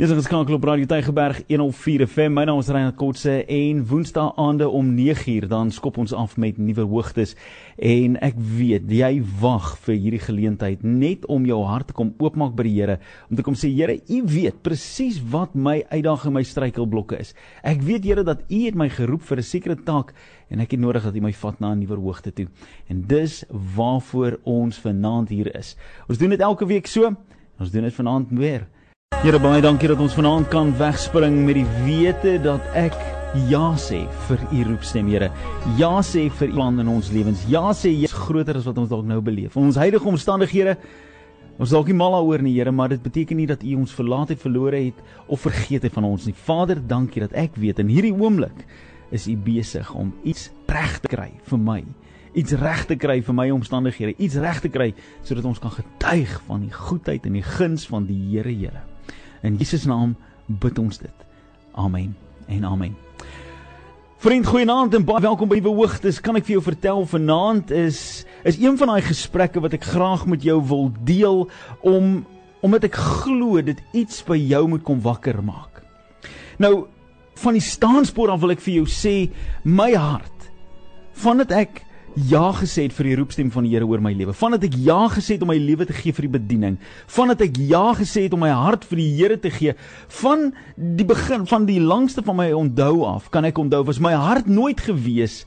Jy is geskakel op Radio Tygerberg 104 FM. My naam is Reinhard Kotse en Woensdae aande om 9uur dan skop ons af met nuwe hoogtes en ek weet jy wag vir hierdie geleentheid net om jou hart te kom oopmaak by die Here om te kom sê Here, U weet presies wat my uitdaging en my struikelblokke is. Ek weet Here dat U het my geroep vir 'n sekere taak en ek het nodig dat U my vat na 'n nuwe hoogte toe. En dis waarvoor ons vanaand hier is. Ons doen dit elke week so. Ons doen dit vanaand weer. Here baie dankie dat ons vanaand kan wegspring met die wete dat ek ja sê vir u roepstem Here. Ja sê vir u plan in ons lewens. Ja sê jy is groter as wat ons dalk nou beleef. Ons huidige omstandighede ons dalk nie mal daaroor nie Here, maar dit beteken nie dat u ons verlaat het, verlore het of vergeet het van ons nie. Vader, dankie dat ek weet in hierdie oomblik is u besig om iets reg te kry vir my iets reg te kry vir my omstandighede, iets reg te kry sodat ons kan getuig van die goedheid en die guns van die Here Here. In Jesus naam bid ons dit. Amen en amen. Vriend, goeienaand en baie welkom by die Hoogtes. Kan ek vir jou vertel vanaand is is een van daai gesprekke wat ek graag met jou wil deel om omdat ek glo dit iets by jou moet kom wakker maak. Nou van die staanspoor af wil ek vir jou sê my hart vandat ek ja gesê het vir die roepstem van die Here oor my lewe. Vandat ek ja gesê het om my lewe te gee vir die bediening. Vandat ek ja gesê het om my hart vir die Here te gee. Van die begin van die langste van my onthou af, kan ek onthou was my hart nooit gewees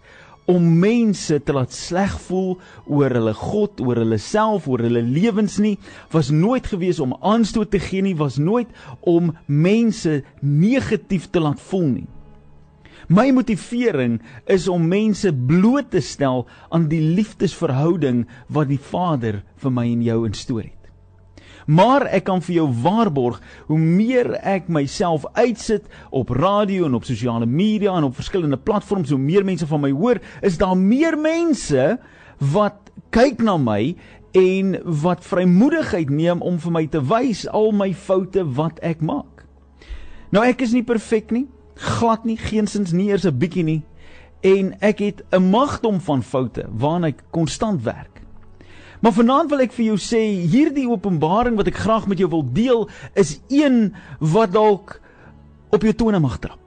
om mense te laat sleg voel oor hulle God, oor hulle self, oor hulle lewens nie. Was nooit gewees om aanstoot te gee nie, was nooit om mense negatief te laat voel nie. My motivering is om mense bloot te stel aan die liefdesverhouding wat die Vader vir my en jou instoor het. Maar ek kan vir jou waarborg, hoe meer ek myself uitsit op radio en op sosiale media en op verskillende platforms, hoe meer mense van my hoor, is daar meer mense wat kyk na my en wat vrymoedigheid neem om vir my te wys al my foute wat ek maak. Nou ek is nie perfek nie glad nie geensins nie eers 'n bietjie nie en ek het 'n magdom van foute waarna ek konstant werk. Maar vanaand wil ek vir jou sê hierdie openbaring wat ek graag met jou wil deel is een wat dalk op jou tone mag trap.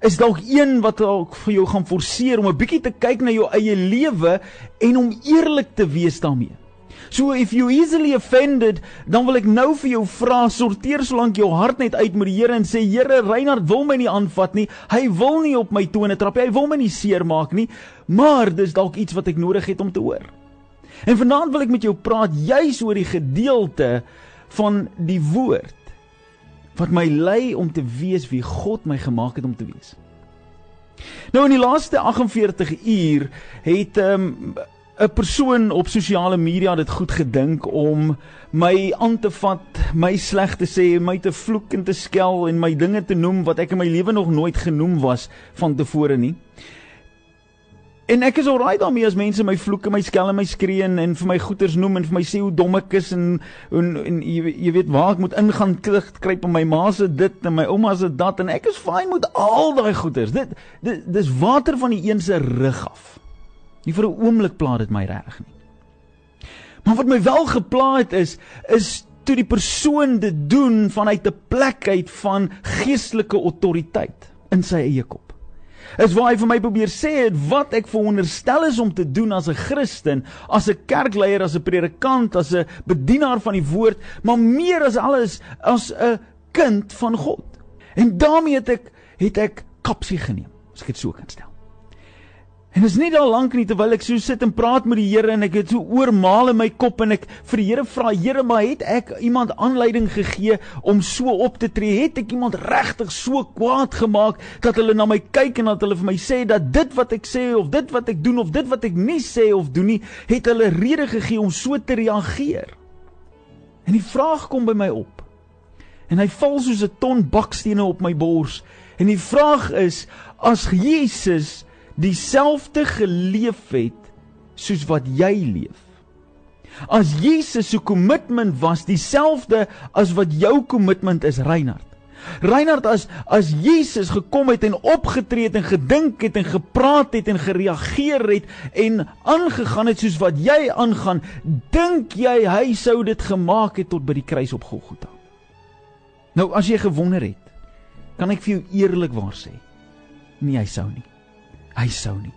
Is dalk een wat dalk vir jou gaan forceer om 'n bietjie te kyk na jou eie lewe en om eerlik te wees daarmee. So if you easily offended, dan wil ek nou vir jou vra, sorteer solank jou hart net uit met die Here en sê Here, Reinhard wil my nie aanvat nie. Hy wil nie op my tone trap nie. Hy wil my nie seermaak nie. Maar dis dalk iets wat ek nodig het om te hoor. En vanaand wil ek met jou praat juis oor die gedeelte van die woord wat my lei om te wees wie God my gemaak het om te wees. Nou in die laaste 48 uur het ehm um, 'n persoon op sosiale media dit goed gedink om my aan te vat, my sleg te sê, my te vloek en te skel en my dinge te noem wat ek in my lewe nog nooit genoem was van tevore nie. En ek is alraai daarmee as mense my vloek en my skel en my skree en, en vir my goeters noem en vir my sê hoe dom ek is en en, en jy, jy weet waar ek moet ingaan klik kruip en my ma se dit en my ouma se dat en ek is fyn met al daai goeters. Dit, dit dis water van die een se rug af. Nie vir 'n oomblik pla dit my reg nie. Maar wat my wel gepla het is is toe die persoon dit doen vanuit 'n plek uit van geestelike autoriteit in sy eie kop. Is waar hy vir my probeer sê het wat ek veronderstel is om te doen as 'n Christen, as 'n kerkleier, as 'n predikant, as 'n bedienaar van die woord, maar meer as alles as 'n kind van God. En daarmee het ek het ek kapsie geneem, as ek dit so kan stel. En is nie al lank nie terwyl ek so sit en praat met die Here en ek het so oormaal in my kop en ek vir die Here vra, Here, maar het ek iemand aanleiding gegee om so op te tree? Het ek iemand regtig so kwaad gemaak dat hulle na my kyk en dat hulle vir my sê dat dit wat ek sê of dit wat ek doen of dit wat ek nie sê of doen nie, het hulle rede gegee om so te reageer? En die vraag kom by my op. En hy val soos 'n ton bakstene op my bors. En die vraag is, as Jesus dieselfde geleef het soos wat jy leef. As Jesus se kommitment was dieselfde as wat jou kommitment is, Reinhard. Reinhard as as Jesus gekom het en opgetree het en gedink het en gepraat het en gereageer het en aangegaan het soos wat jy aangaan, dink jy hy sou dit gemaak het tot by die kruis op Golgotha? Nou as jy gewonder het, kan ek vir jou eerlikwaar sê, nee, hy sou nie. Hy sou nie.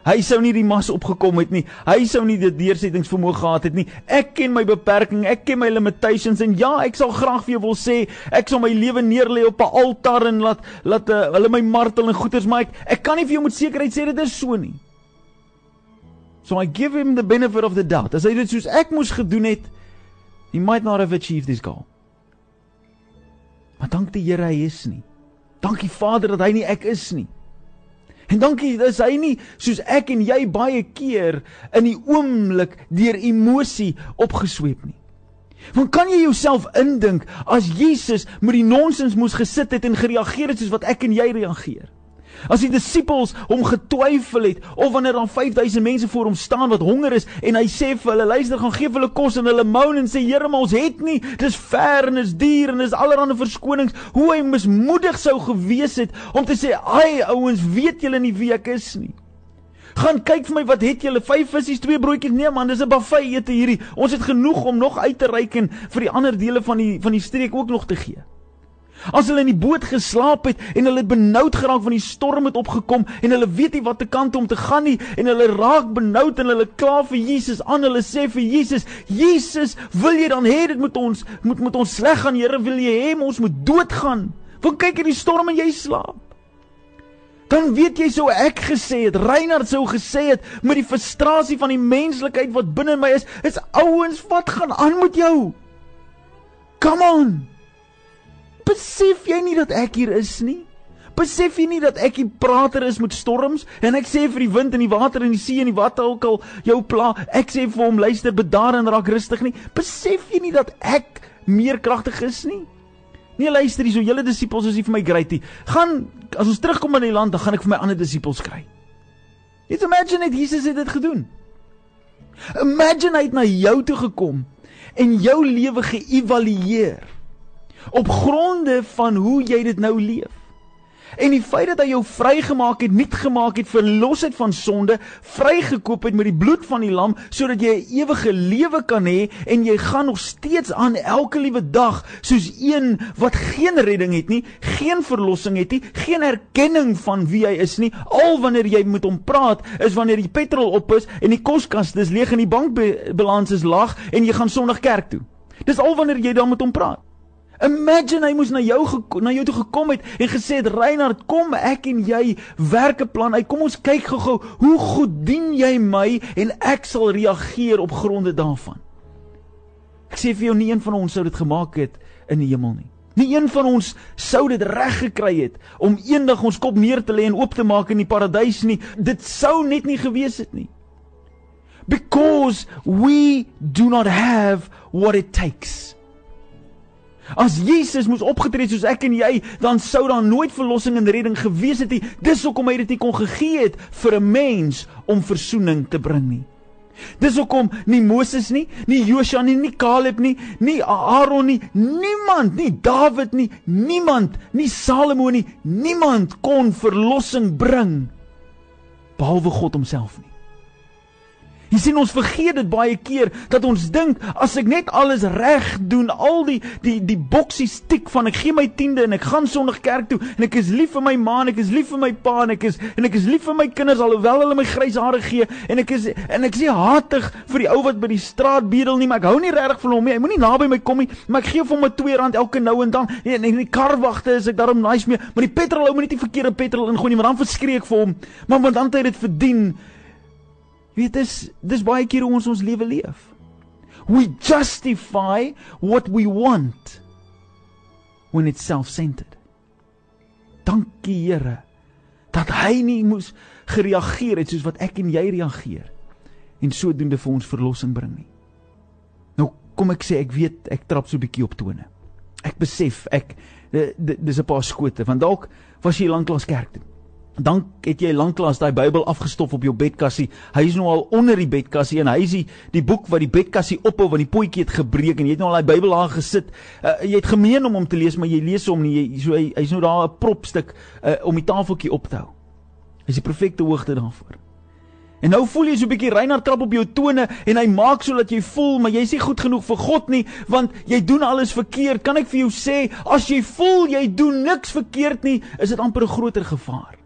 Hy sou nie die mas opgekom het nie. Hy sou nie dit deursettingsvermoë gehad het nie. Ek ken my beperking, ek ken my limitations en ja, ek sal graag vir jou wil sê, ek sal my lewe neerlê op 'n altaar en laat laat uh, hulle my martel en goeters, maar ek ek kan nie vir jou met sekerheid sê dit is so nie. So I give him the benefit of the doubt. As hy dit soos ek moes gedoen het, he might not have achieved his goal. Maar dank die Here hy is nie. Dankie Vader dat hy nie ek is nie. En dankie is hy nie soos ek en jy baie keer in die oomblik deur emosie opgesweep nie. Want kan jy jouself indink as Jesus met die nonsens moes gesit het en gereageer het soos wat ek en jy reageer? As die disippels hom getwyfel het of wanneer dan 5000 mense voor hom staan wat honger is en hy sê vir hulle luister gaan gee vir hulle kos en hulle moan en sê Here maar ons het nie dis ver en is duur en is allerlei verskonings hoe hy mismoedig sou gewees het om te sê ai ouens weet julle nie wie ek is nie Gaan kyk vir my wat het julle 5 visse, 2 broodjies? Nee man, dis 'n buffet ete hierdie. Ons het genoeg om nog uit te reik en vir die ander dele van die van die streek ook nog te gee. As hulle in die boot geslaap het en hulle het benoud geraak van die storm het opgekom en hulle weet nie watter kant om te gaan nie en hulle raak benoud en hulle kla vir Jesus aan hulle sê vir Jesus Jesus wil jy dan hê dit moet ons moet moet ons sleg gaan? Here wil jy hê ons moet doodgaan? Want kyk hierdie storm en jy slaap. Dan weet jy sou ek gesê het Reinhard sou gesê het met die frustrasie van die menslikheid wat binne my is is ouens wat gaan aan met jou? Come on Besef jy nie dat ek hier is nie? Besef jy nie dat ek die prater is met storms en ek sê vir die wind en die water en die see en die wat ook al jou pla, ek sê vir hom luister bedaar en raak rustig nie. Besef jy nie dat ek meer kragtig is nie? Nee luister hier, so julle disippels is nie vir my great nie. Gaan as ons terugkom in die land, dan gaan ek vir my ander disippels kry. Net imagine het Jesus het dit gedoen. Imagine hy het na jou toe gekom en jou lewe geëvalueer op gronde van hoe jy dit nou leef. En die feit dat hy jou vrygemaak het, nuut gemaak het vir losheid van sonde, vrygekoop het met die bloed van die lam sodat jy 'n ewige lewe kan hê en jy gaan nog steeds aan elke liewe dag soos een wat geen redding het nie, geen verlossing het nie, geen erkenning van wie hy is nie. Al wanneer jy met hom praat, is wanneer die petrol op is en die koskas dis leeg en die bankbalans is laag en jy gaan Sondag kerk toe. Dis al wanneer jy dan met hom praat. Imagine hy moes na jou na jou toe gekom het en gesê het Reinhard, kom ek en jy werk 'n plan uit. Kom ons kyk gou-gou hoe goed dien jy my en ek sal reageer op gronde daarvan. Ek sê vir jou nie een van ons sou dit gemaak het in die hemel nie. Nie een van ons sou dit reg gekry het om eendag ons kop neer te lê en oop te maak in die paradys nie. Dit sou net nie gewees het nie. Because we do not have what it takes. As Jesus moes opgetree soos ek en jy, dan sou daar nooit verlossing en redding gewees het nie. Dis hoekom hy dit nie kon gegee het vir 'n mens om verzoening te bring nie. Dis hoekom nie Moses nie, nie Josua nie, nie Caleb nie, nie Aaron nie, niemand, nie Dawid nie, niemand, nie Salomo nie, niemand kon verlossing bring behalwe God homself nie. Jy sien ons vergeet dit baie keer dat ons dink as ek net alles reg doen, al die die die boksies tik van ek gee my tiende en ek gaan Sondag kerk toe en ek is lief vir my ma en ek is lief vir my pa en ek is en ek is lief vir my kinders alhoewel hulle my grys hare gee en ek is en ek sê hatig vir die ou wat by die straat bedel nie, maar ek hou nie regtig van hom nie. Hy moenie naby my kom nie, maar ek gee vir hom 'n 2 rand elke nou en dan. En in die karwagte is ek daarom nice mee, maar die petrol hou moet nie die verkeerde petrol ingooi nie, want dan verskreek vir hom. Maar want dan het hy dit verdien. Weet dis dis baie keer hoe ons ons lewe leef. We justify what we want when it's self-centered. Dankie Here dat hy nie moes gereageer het soos wat ek en jy reageer en sodoende vir ons verlossing bring nie. Nou kom ek sê ek weet ek trap so 'n bietjie op tone. Ek besef ek dis 'n paar skote want dalk was jy lanklaas kerk toe dan het jy lanklaas daai Bybel afgestof op jou bedkassie. Hy is nou al onder die bedkassie en hy is die, die boek wat die bedkassie ophou want die potjie het gebreek en jy het nou al daai Bybel daar gesit. Uh, jy het gemeen om hom te lees, maar jy lees hom nie. Jy so hy hy's nou daar 'n propstuk uh, om die tafeltjie op te hou. Hy's die perfekte hoogte daarvoor. En nou voel jy so 'n bietjie Reinhard trap op jou tone en hy maak sodat jy voel maar jy's nie goed genoeg vir God nie want jy doen alles verkeerd. Kan ek vir jou sê as jy voel jy doen niks verkeerd nie, is dit amper 'n groter gevaar.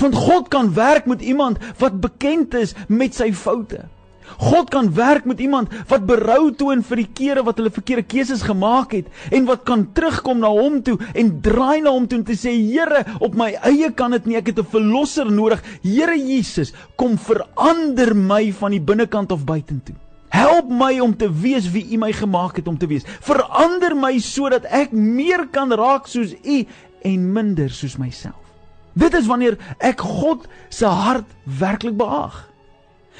Want God kan werk met iemand wat bekend is met sy foute. God kan werk met iemand wat berou toon vir die kere wat hulle verkeerde keuses gemaak het en wat kan terugkom na hom toe en draai na hom toe en te sê Here, op my eie kan dit nie, ek het 'n verlosser nodig. Here Jesus, kom verander my van die binnekant of buitentoe. Help my om te wees wie U my gemaak het om te wees. Verander my sodat ek meer kan raak soos U en minder soos myself. Dit is wanneer ek God se hart werklik behaag.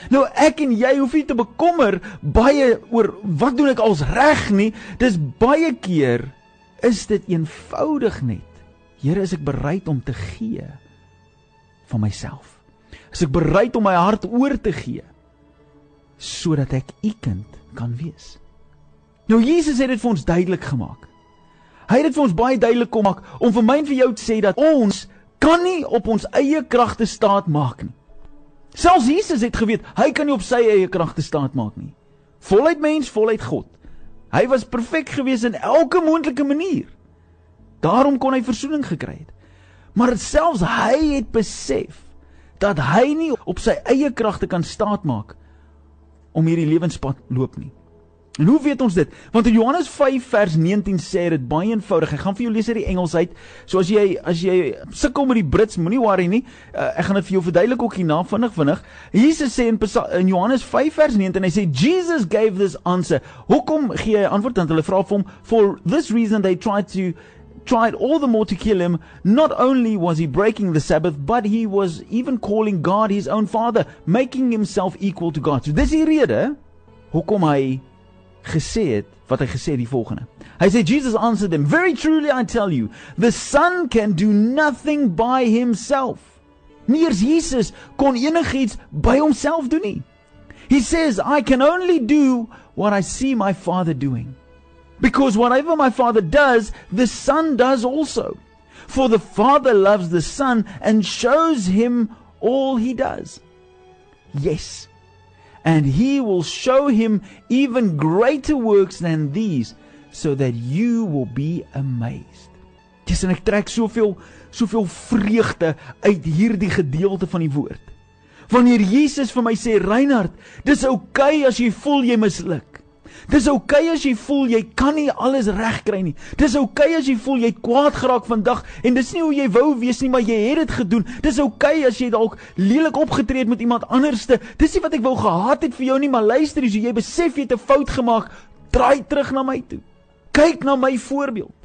Nou ek en jy hoef nie te bekommer baie oor wat doen ek als reg nie. Dis baie keer is dit eenvoudig net. Here, is ek bereid om te gee van myself? Is ek bereid om my hart oor te gee sodat ek u kind kan wees? Nou Jesus het dit vir ons duidelik gemaak. Hy het dit vir ons baie duidelik kom maak om vir my en vir jou te sê dat ons kan nie op ons eie kragte staat maak nie. Selfs Jesus het geweet hy kan nie op sy eie kragte staat maak nie. Voluit mens, voluit God. Hy was perfek gewees in elke moontlike manier. Daarom kon hy verzoening gekry het. Maar selfs hy het besef dat hy nie op sy eie kragte kan staat maak om hierdie lewenspad loop nie. En hoe weet ons dit? Want in Johannes 5 vers 19 sê dit baie eenvoudig. Ek gaan vir jou lees uit die Engels uit. So as jy as jy sukkel met die Brits, moenie worry nie. Uh, ek gaan dit vir jou verduidelik ook hierna vinnig vinnig. Jesus sê in, in Johannes 5 vers 19 hy sê Jesus gave this answer. Hoekom gee hy antwoord dan hulle vra vir hom for this reason they tried to tried all the more to kill him. Not only was he breaking the Sabbath, but he was even calling God his own father, making himself equal to God. So dis die rede hoekom hy gesê het wat hy gesê die volgende. Hy sê Jesus answered them, "Very truly I tell you, the son can do nothing by himself." Nie eers Jesus kon enigiets by homself doen nie. He says, "I can only do what I see my father doing." Because whatever my father does, the son does also. For the father loves the son and shows him all he does. Yes, and he will show him even greater works than these so that you will be amazed. Dis en ek trek soveel soveel vreugde uit hierdie gedeelte van die woord. Wanneer Jesus vir my sê Reinhard, dis oukei okay as jy voel jy misluk. Dis oukei okay as jy voel jy kan nie alles regkry nie. Dis oukei okay as jy voel jy kwaad geraak vandag en dis nie hoe jy wou wees nie, maar jy het dit gedoen. Dis oukei okay as jy dalk lelik opgetree het met iemand anderste. Dis nie wat ek wou gehad het vir jou nie, maar luister, as jy besef jy het 'n fout gemaak, draai terug na my toe. Kyk na my voorbeeld.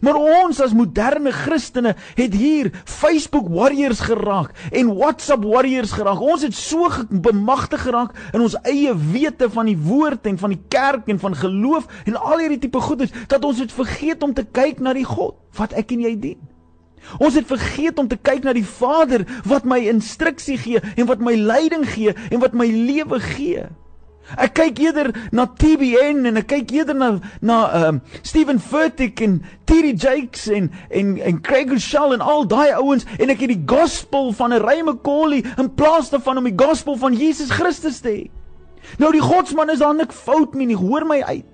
Maar ons as moderne Christene het hier Facebook warriors geraak en WhatsApp warriors geraak. Ons het so bemagtig geraak in ons eie wete van die woord en van die kerk en van geloof en al hierdie tipe goedes dat ons het vergeet om te kyk na die God wat ek en jy dien. Ons het vergeet om te kyk na die Vader wat my instruksie gee en wat my leiding gee en wat my lewe gee. Ek kyk eerder na TBN en ek kyk eerder na na um Steven Furtick en Terry Jakes en en en Craig Shell en al daai ouens en ek het die gospel van 'n Ray McCauley in plaas daarvan om die gospel van Jesus Christus te hê. Nou die godsman is daar nik fout nie, hoor my uit.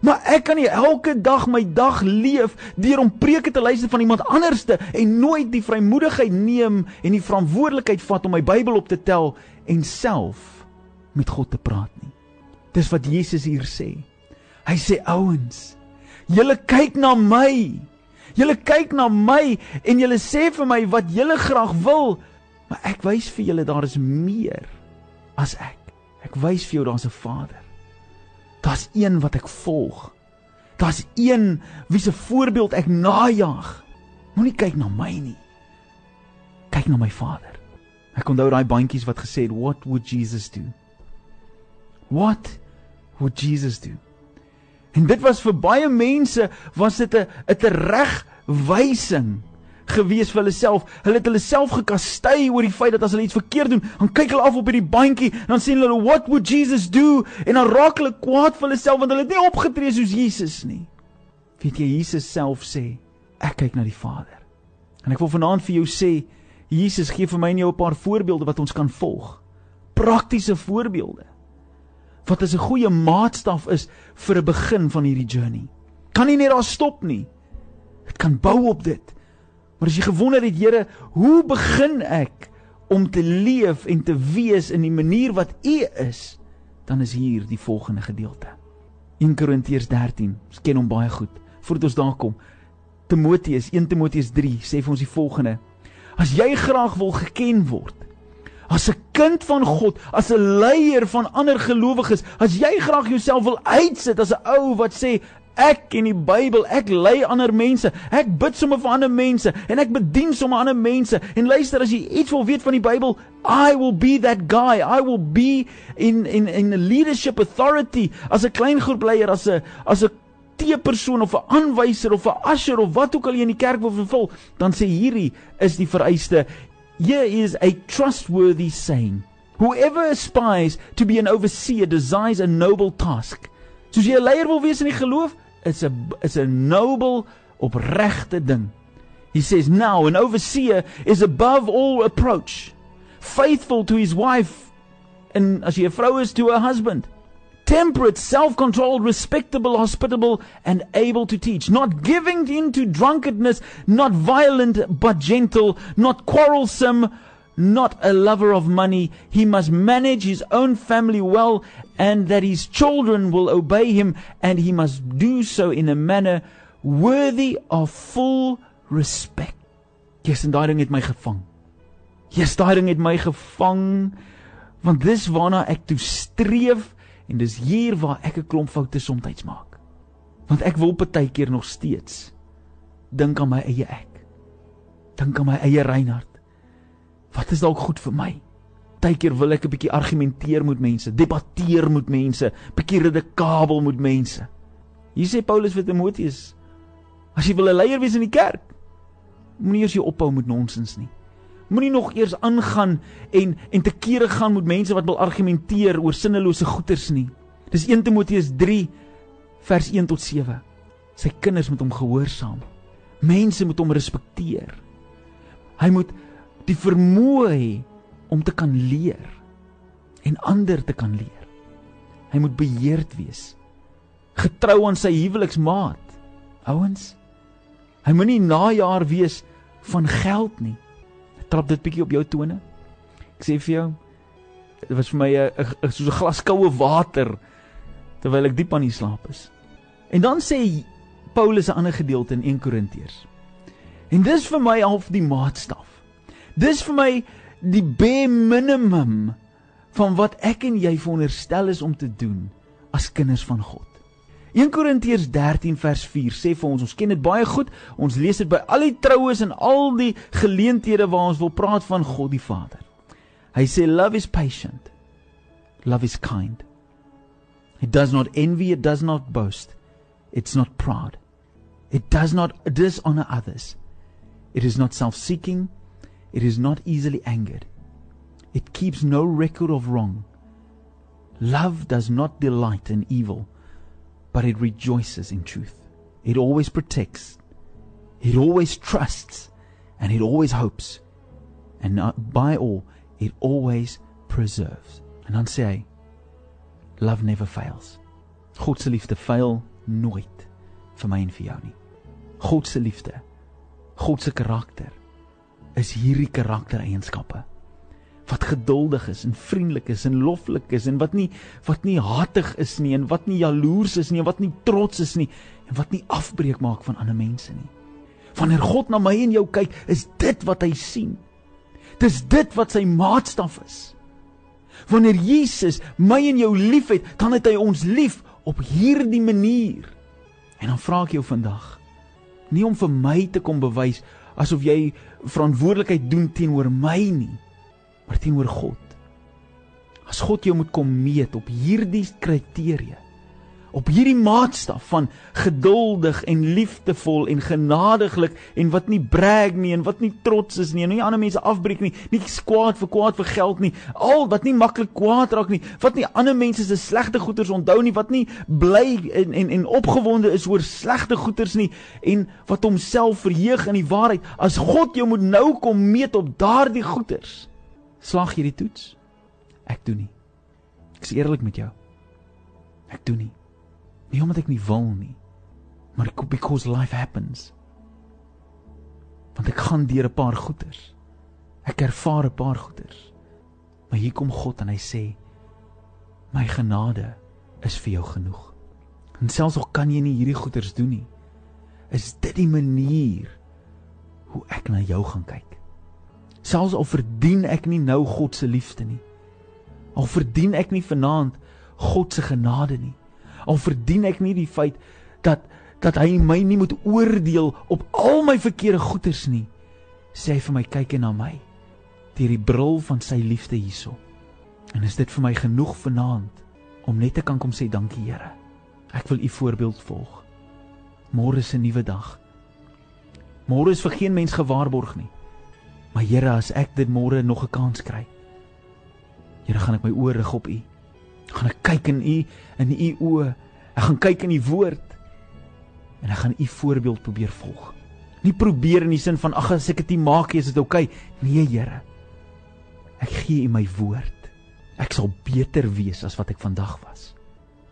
Maar ek kan nie elke dag my dag leef deur om preke te luister van iemand anderste en nooit die vrymoedigheid neem en die verantwoordelikheid vat om my Bybel op te tel en self met God te praat nie. Dis wat Jesus hier sê. Hy sê ouens, julle kyk na my. Julle kyk na my en julle sê vir my wat julle graag wil, maar ek wys vir julle daar is meer as ek. Ek wys vir jou daar's 'n Vader. Daar's een wat ek volg. Daar's een wie se voorbeeld ek najag. Moenie kyk na my nie. Kyk na my Vader. Ek onthou daai bandjies wat gesê het, "What would Jesus do?" What would Jesus do? En dit was vir baie mense was dit 'n 'n teregwysing gewees vir hulle self. Hulle het hulle self gekastei oor die feit dat as hulle iets verkeerd doen, dan kyk hulle af op hierdie bandjie en dan sê hulle what would Jesus do? En dan raak hulle kwaad vir hulle self want hulle het nie opgetree soos Jesus nie. Weet jy Jesus self sê, ek kyk na die Vader. En ek wil vanaand vir jou sê, Jesus gee vir my en jou 'n paar voorbeelde wat ons kan volg praktiese voorbeelde wat as 'n goeie maatstaf is vir 'n begin van hierdie journey. Kan nie net daar stop nie. Dit kan bou op dit. Maar as jy gewonder het, Here, hoe begin ek om te leef en te wees in die manier wat U is, dan is hier die volgende gedeelte. 1 Korintiërs 13. Ons ken hom baie goed. Voordat ons daar kom, Timoteus 1 Timoteus 3 sê vir ons die volgende: As jy graag wil geken word as 'n kind van God, as 'n leier van ander gelowiges, as jy graag jouself wil uitsit as 'n ou wat sê Ek en die Bybel, ek lei ander mense. Ek bid sommer vir ander mense en ek bedien sommer ander mense. En luister as jy iets wil weet van die Bybel, I will be that guy. I will be in in in a leadership authority as 'n klein groep leier, as 'n as 'n tee persoon of 'n aanwyser of 'n usher of wat ook al jy in die kerk wil vervul, dan sê hierdie is die vereiste. Here is a trustworthy saying. Whoever aspires to be an overseer desires a noble task. Soos jy 'n leier wil wees in die geloof, is 'n is 'n noble opregte ding. He says now an overseer is above all approach, faithful to his wife and as jy 'n vrou is to her husband. Temperate, self controlled, respectable, hospitable, and able to teach, not giving in to drunkenness, not violent but gentle, not quarrelsome, not a lover of money. He must manage his own family well, and that his children will obey him, and he must do so in a manner worthy of full respect. Yes, en daai ding het my gevang. Yes, daai ding het my gevang want dis waarna ek toe streef En dis hier waar ek 'n klomp foute soms maak. Want ek wil partykeer nog steeds dink aan my eie ek. Dink aan my eie Reinhard. Wat is dalk goed vir my? Partykeer wil ek 'n bietjie argumenteer met mense, debatteer met mense, bietjie redekabel met mense. Hier sê Paulus vir Timoteus: As jy wil 'n leier wees in die kerk, moenie eers jou ophou met nonsens nie. Moenie nog eers aangaan en en te kere gaan met mense wat wil argumenteer oor sinnelose goeters nie. Dis 1 Timoteus 3 vers 1 tot 7. Sy kinders moet hom gehoorsaam. Mense moet hom respekteer. Hy moet die vermoë hê om te kan leer en ander te kan leer. Hy moet beheerd wees. Getrou aan sy huweliksmaat. Ouens, hy moenie najaar wees van geld nie trap dit bietjie op jou tone. Ek sê vir jou, dit was vir my 'n soos 'n glas koue water terwyl ek diep aan die slaap is. En dan sê Paulus 'n ander gedeelte in 1 Korintiërs. En dis vir my half die maatstaf. Dis vir my die bare minimum van wat ek en jy veronderstel is om te doen as kinders van God. 1 Korintiërs 13 vers 4 sê vir ons, ons ken dit baie goed. Ons lees dit by al die troues en al die geleenthede waar ons wil praat van God die Vader. Hy sê love is patient. Love is kind. It does not envy, it does not boast. It's not proud. It does not dishonor others. It is not self-seeking. It is not easily angered. It keeps no record of wrong. Love does not delight in evil but it rejoices in truth. It always protects, it always trusts, and it always hopes. And by all, it always preserves. En dan sê hy, love never fails. God se liefde faal nooit vir my en vir jou nie. God se liefde, God se karakter is hierdie karaktereienskappe wat geduldig is en vriendelik is en loflik is en wat nie wat nie hatig is nie en wat nie jaloers is nie en wat nie trots is nie en wat nie afbreek maak van ander mense nie. Wanneer God na my en jou kyk, is dit wat hy sien. Dis dit wat sy maatstaf is. Wanneer Jesus my en jou liefhet, dan het hy ons lief op hierdie manier. En dan vra ek jou vandag, nie om vir my te kom bewys asof jy verantwoordelikheid doen teenoor my nie maar teenoor God. As God jou moet kom meet op hierdie kriteria, op hierdie maatstaf van geduldig en liefdevol en genadiglik en wat nie brag nie en wat nie trots is nie en nie ander mense afbreek nie, nie kwaad vir kwaad vir geld nie, al wat nie maklik kwaad raak nie, wat nie ander mense se slegte goeders onthou nie, wat nie bly en en en opgewonde is oor slegte goeders nie en wat homself verheug in die waarheid. As God jou moet nou kom meet op daardie goeders, slag jy die toets. Ek doen nie. Ek is eerlik met jou. Ek doen nie. Nie omdat ek nie wil nie, maar because life happens. Want ek gaan deur 'n paar goeters. Ek ervaar 'n paar goeters. Maar hier kom God en hy sê: "My genade is vir jou genoeg." En selfs al kan jy nie hierdie goeters doen nie, is dit die manier hoe ek na jou gaan kyk. Selfs al verdien ek nie nou God se liefde nie. Al verdien ek nie vanaand God se genade nie. Al verdien ek nie die feit dat dat hy my nie moet oordeel op al my verkeerde goeders nie. Sê hy vir my kyk en na my deur die bril van sy liefde hierso. En is dit vir my genoeg vanaand om net te kan kom sê dankie Here. Ek wil u voorbeeld volg. Môre is 'n nuwe dag. Môre is vir geen mens gewaarborg nie. Maar Here, as ek dit môre nog 'n kans kry, Here, gaan ek my oë rig op u. Gaan ek kyk in u in u oë. Ek gaan kyk in u woord. En ek gaan u voorbeeld probeer volg. Nie probeer in die sin van ag as ek dit nie maak nie, is dit oukei. Okay. Nee, Here. Ek gee u my woord. Ek sal beter wees as wat ek vandag was.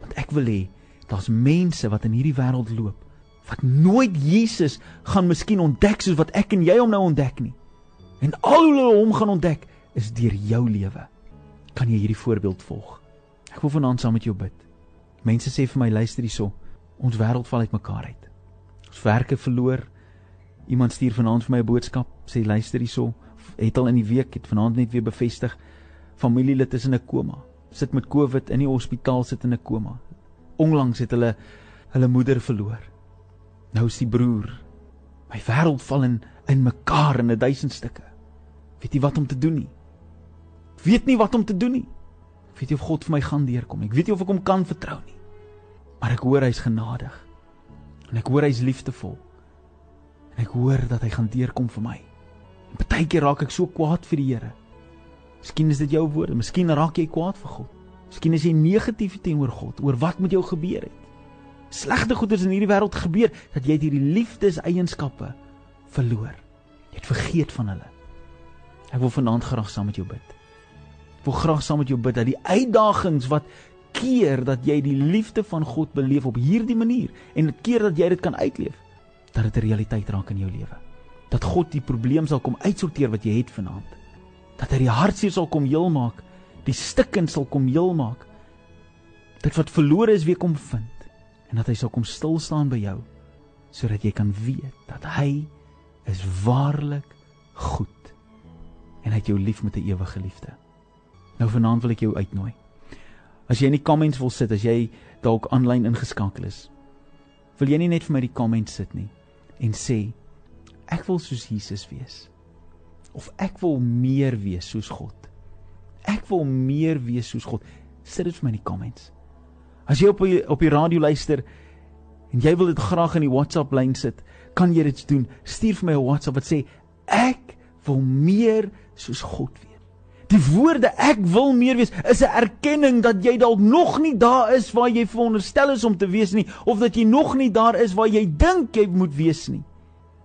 Want ek wil hê daar's mense wat in hierdie wêreld loop wat nooit Jesus gaan miskien ontdek soos wat ek en jy hom nou ontdek nie. En al hoe hulle hom gaan ontdek is deur jou lewe. Kan jy hierdie voorbeeld volg? Ek wil vanaand saam met jou bid. Mense sê vir my luister hierso, ons wêreld val uitmekaar uit. Ons werke verloor. Iemand stuur vanaand vir my 'n boodskap, sê luister hierso, het al in die week het vanaand net weer bevestig familielid is in 'n koma. Sit met COVID in die hospitaal sit in 'n koma. Onlangs het hulle hulle moeder verloor. Nou is die broer. My wêreld val in in mekaar in 'n duisend stukke. Weet jy wat om te doen nie? Ek weet nie wat om te doen nie. Ek weet nie of God vir my gaan deurkom nie. Ek weet nie of ek hom kan vertrou nie. Maar ek hoor hy's genadig. En ek hoor hy's liefdevol. En ek hoor dat hy gaan deurkom vir my. En partykeer raak ek so kwaad vir die Here. Miskien is dit jou woorde, miskien raak jy kwaad vir God. Miskien is jy negatief teenoor God oor wat met jou gebeur het. Slegte goeders in hierdie wêreld gebeur dat jy hierdie liefdeseienskappe verloor. Jy het vergeet van hulle. Ek wil vanaand graag saam met jou bid. Ek wil graag saam met jou bid dat die uitdagings wat keer dat jy die liefde van God beleef op hierdie manier en dit keer dat jy dit kan uitleef, dat dit 'n realiteit raak in jou lewe. Dat God die probleem sal kom uitsorteer wat jy het vanaand. Dat hy die hartseer sal kom heel maak die stikken sal kom heel maak. Dit wat verlore is weer kom vind en dat hy sal kom stil staan by jou sodat jy kan weet dat hy is waarlik goed en hy het jou lief met 'n ewige liefde. Nou vanaand wil ek jou uitnooi. As jy in die comments wil sit, as jy dalk aanlyn ingeskakel is, wil jy nie net vir my die comments sit nie en sê ek wil soos Jesus wees of ek wil meer wees soos God. Ek wil meer wees soos God. Sit dit vir my in die comments. As jy op die, op die radio luister en jy wil dit graag in die WhatsApp lyn sit, kan jy dit doen. Stuur vir my 'n WhatsApp wat sê ek wil meer soos God wees. Die woorde ek wil meer wees is 'n erkenning dat jy dalk nog nie daar is waar jy veronderstel is om te wees nie of dat jy nog nie daar is waar jy dink jy moet wees nie.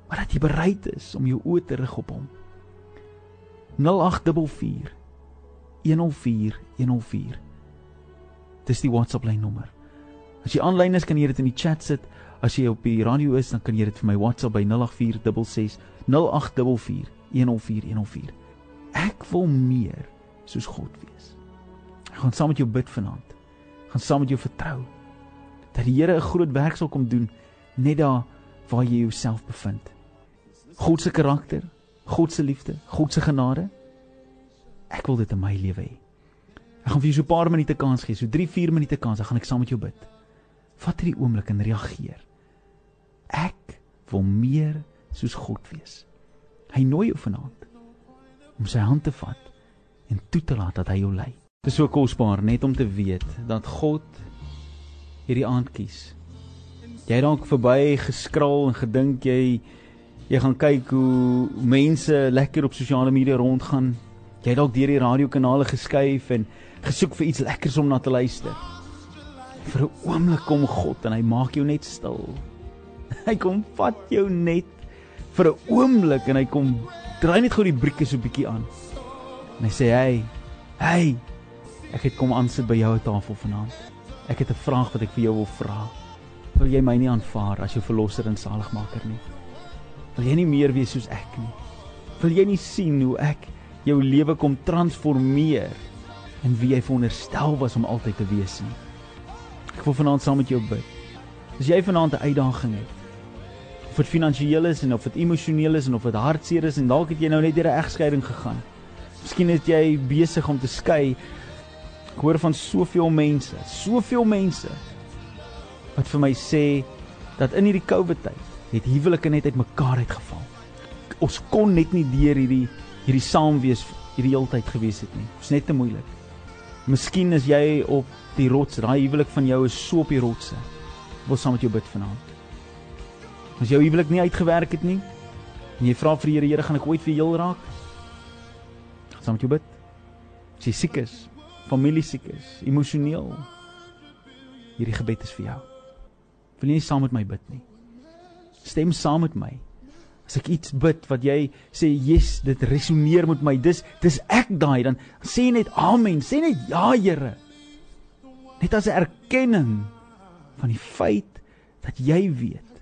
Maar dat jy bereid is om jou oë te rig op hom. 0844 104 104. Dis die WhatsApp lyn nommer. As jy aanlyn is, kan jy dit in die chat sit. As jy op die radio is, dan kan jy dit vir my WhatsApp by 0846 0844 104 104. Ek wil meer soos God wees. Ek gaan saam met jou bid vanaand. Ek gaan saam met jou vertrou dat die Here 'n groot werk sal kom doen net daar waar jy jouself bevind. God se karakter, God se liefde, God se genade Ek wil dit in my lewe hê. Ek gaan vir jou so 'n paar minute kans gee, so 3-4 minute kans, dan gaan ek saam met jou bid. Vat hierdie oomblik en reageer. Ek wil meer soos God wees. Hy nooi jou vanaand om sy hand te vat en toe te laat dat hy jou lei. Dit is so kosbaar net om te weet dat God hierdie aand kies. Jy het dalk verby geskraal en gedink jy jy gaan kyk hoe mense lekker op sosiale media rondgaan Jy het dalk deur die radiokanale geskuif en gesoek vir iets lekkers om na te luister. Vir 'n oomblik kom God en hy maak jou net stil. Hy kom vat jou net vir 'n oomblik en hy kom draai net gou die brieke so bietjie aan. En hy sê: "Hey, hey, Ek het kom aansit by jou tafel vanaand. Ek het 'n vraag wat ek vir jou wil vra. Wil jy my nie aanvaar as jou verlosser en saligmaker nie? Wil jy nie meer wees soos ek nie? Wil jy nie sien hoe ek jou lewe kom transformeer en wie jy veronderstel was om altyd te wees nie? Ek wil vanaand saam met jou bid. As jy vanaand 'n uitdaging het, of dit finansiëel is en of dit emosioneel is en of dit hartseer is en dalk het jy nou net deur 'n egskeiding gegaan. Miskien is jy besig om te skei. Ek hoor van soveel mense, soveel mense wat vir my sê dat in hierdie COVID tyd het huwelike net uitmekaar uitgeval. Ons kon net nie deur hierdie hierdie saamwees hierdie heeltyd gewees het nie. Dit is net te moeilik. Miskien is jy op die rots, daai huwelik van jou is so op die rotse. Wil saam met jou bid vanaand. As jou huwelik nie uitgewerk het nie en jy vra vir die Here, Here, gaan ek ooit weer heel raak? Saam met jou bid. As jy siek is, familie siek is, emosioneel. Hierdie gebed is vir jou. Wil jy nie saam met my bid nie? Stem saam met my. As ek iets bid wat jy sê, "Yes, dit resoneer met my. Dis dis ek daai." Dan sê net amen. Sê net ja, Here. Net as 'n erkenning van die feit dat jy weet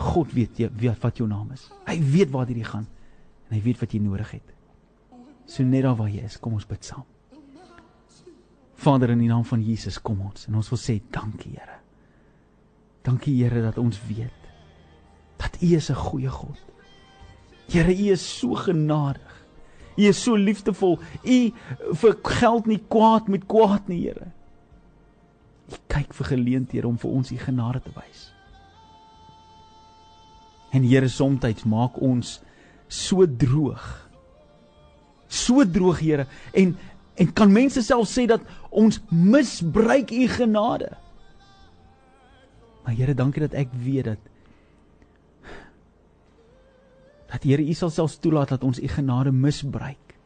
God weet jy weet wat jou naam is. Hy weet waar jy gaan en hy weet wat jy nodig het. So net daar waar jy is, kom ons bid saam. Vader in die naam van Jesus kom ons en ons wil sê dankie Here. Dankie Here dat ons weet dat U is 'n goeie God. Here, U is so genadig. U is so liefdevol. U vergeld nie kwaad met kwaad nie, Here. U kyk vir geleenthede om vir ons U genade te wys. En Here, soms maak ons so droog. So droog, Here, en en kan mense self sê dat ons misbruik U genade. Maar Here, dankie dat ek weet dat dat Here U sal selfs toelaat dat ons U genade misbruik.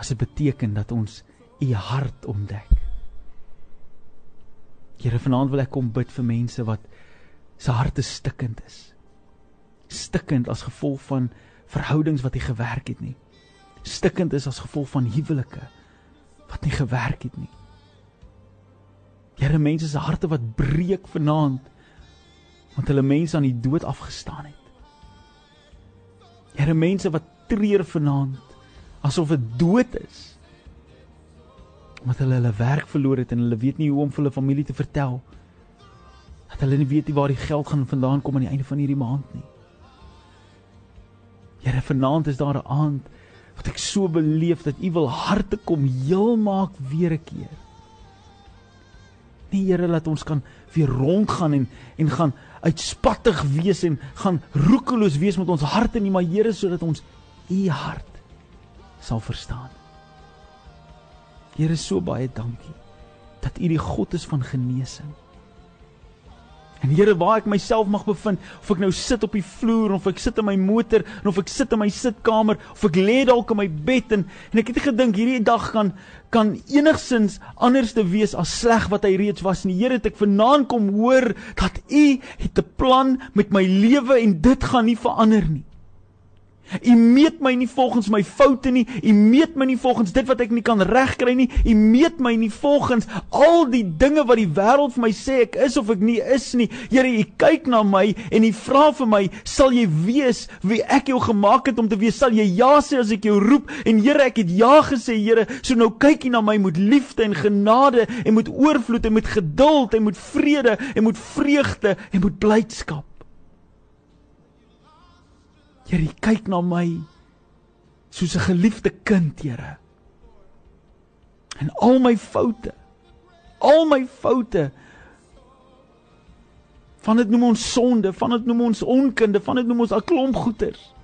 As dit beteken dat ons U hart ontdek. Here, vanaand wil ek kom bid vir mense wat se harte stikkend is. Stikkend as gevolg van verhoudings wat nie gewerk het nie. Stikkend is as gevolg van huwelike wat nie gewerk het nie. Here mense se harte wat breek vanaand want hulle mense aan die dood afgestaan het. Here mense wat treur vanaand asof dit dood is. Omdat hulle hulle werk verloor het en hulle weet nie hoe om vir hulle familie te vertel nie dat hulle nie weet nie waar die geld gaan vandaan kom aan die einde van hierdie maand nie. Here, vanaand is daar 'n aand wat ek so beleef dat U wil harte kom heel maak weer 'n keer. Nee Here, laat ons kan weer rondgaan en en gaan uitspattig wees en gaan roekeloos wees met ons harte nie, maar Here sodat ons U hart sal verstaan. Here, so baie dankie dat U die God is van genesing. En Here, waar ek myself mag bevind, of ek nou sit op die vloer of ek sit in my motor en of ek sit in my sitkamer of ek lê dalk in my bed en en ek het gedink hierdie dag kan kan enigsins anders te wees as sleg wat hy reeds was. En Here, het ek vanaand kom hoor dat U het 'n plan met my lewe en dit gaan nie verander nie. U meet my nie volgens my foute nie. U meet my nie volgens dit wat ek nie kan regkry nie. U meet my nie volgens al die dinge wat die wêreld vir my sê ek is of ek nie is nie. Here, U kyk na my en U vra vir my, sal jy wees wie ek jou gemaak het om te wees? Sal jy ja sê as ek jou roep? En Here, ek het ja gesê, Here. So nou kyk U na my met liefde en genade en met oorvloed en met geduld en met vrede en met vreugde en met blydskap. Here, kyk na my soos 'n geliefde kind, Here. En al my foute, al my foute van dit noem ons sonde, van dit noem ons onkunde, van dit noem ons al klomp goeters.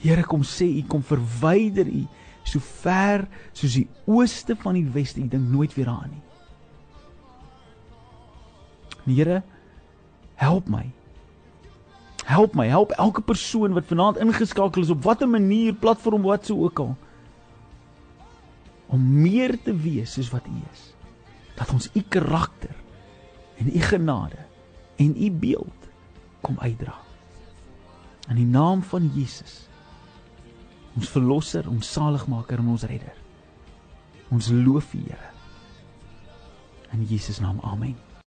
Here kom sê u kom verwyder u so ver soos die ooste van die weste. Ek dink nooit weer daaraan nie. Here, help my. Help my, help elke persoon wat vanaand ingeskakel is op watter manier, platform wat so ook al. Om meer te wees soos wat U is. Dat ons U karakter en U genade en U beeld kom uitdra. In die naam van Jesus. Ons verlosser, ons saligmaker en ons redder. Ons loof U, Here. In Jesus naam. Amen.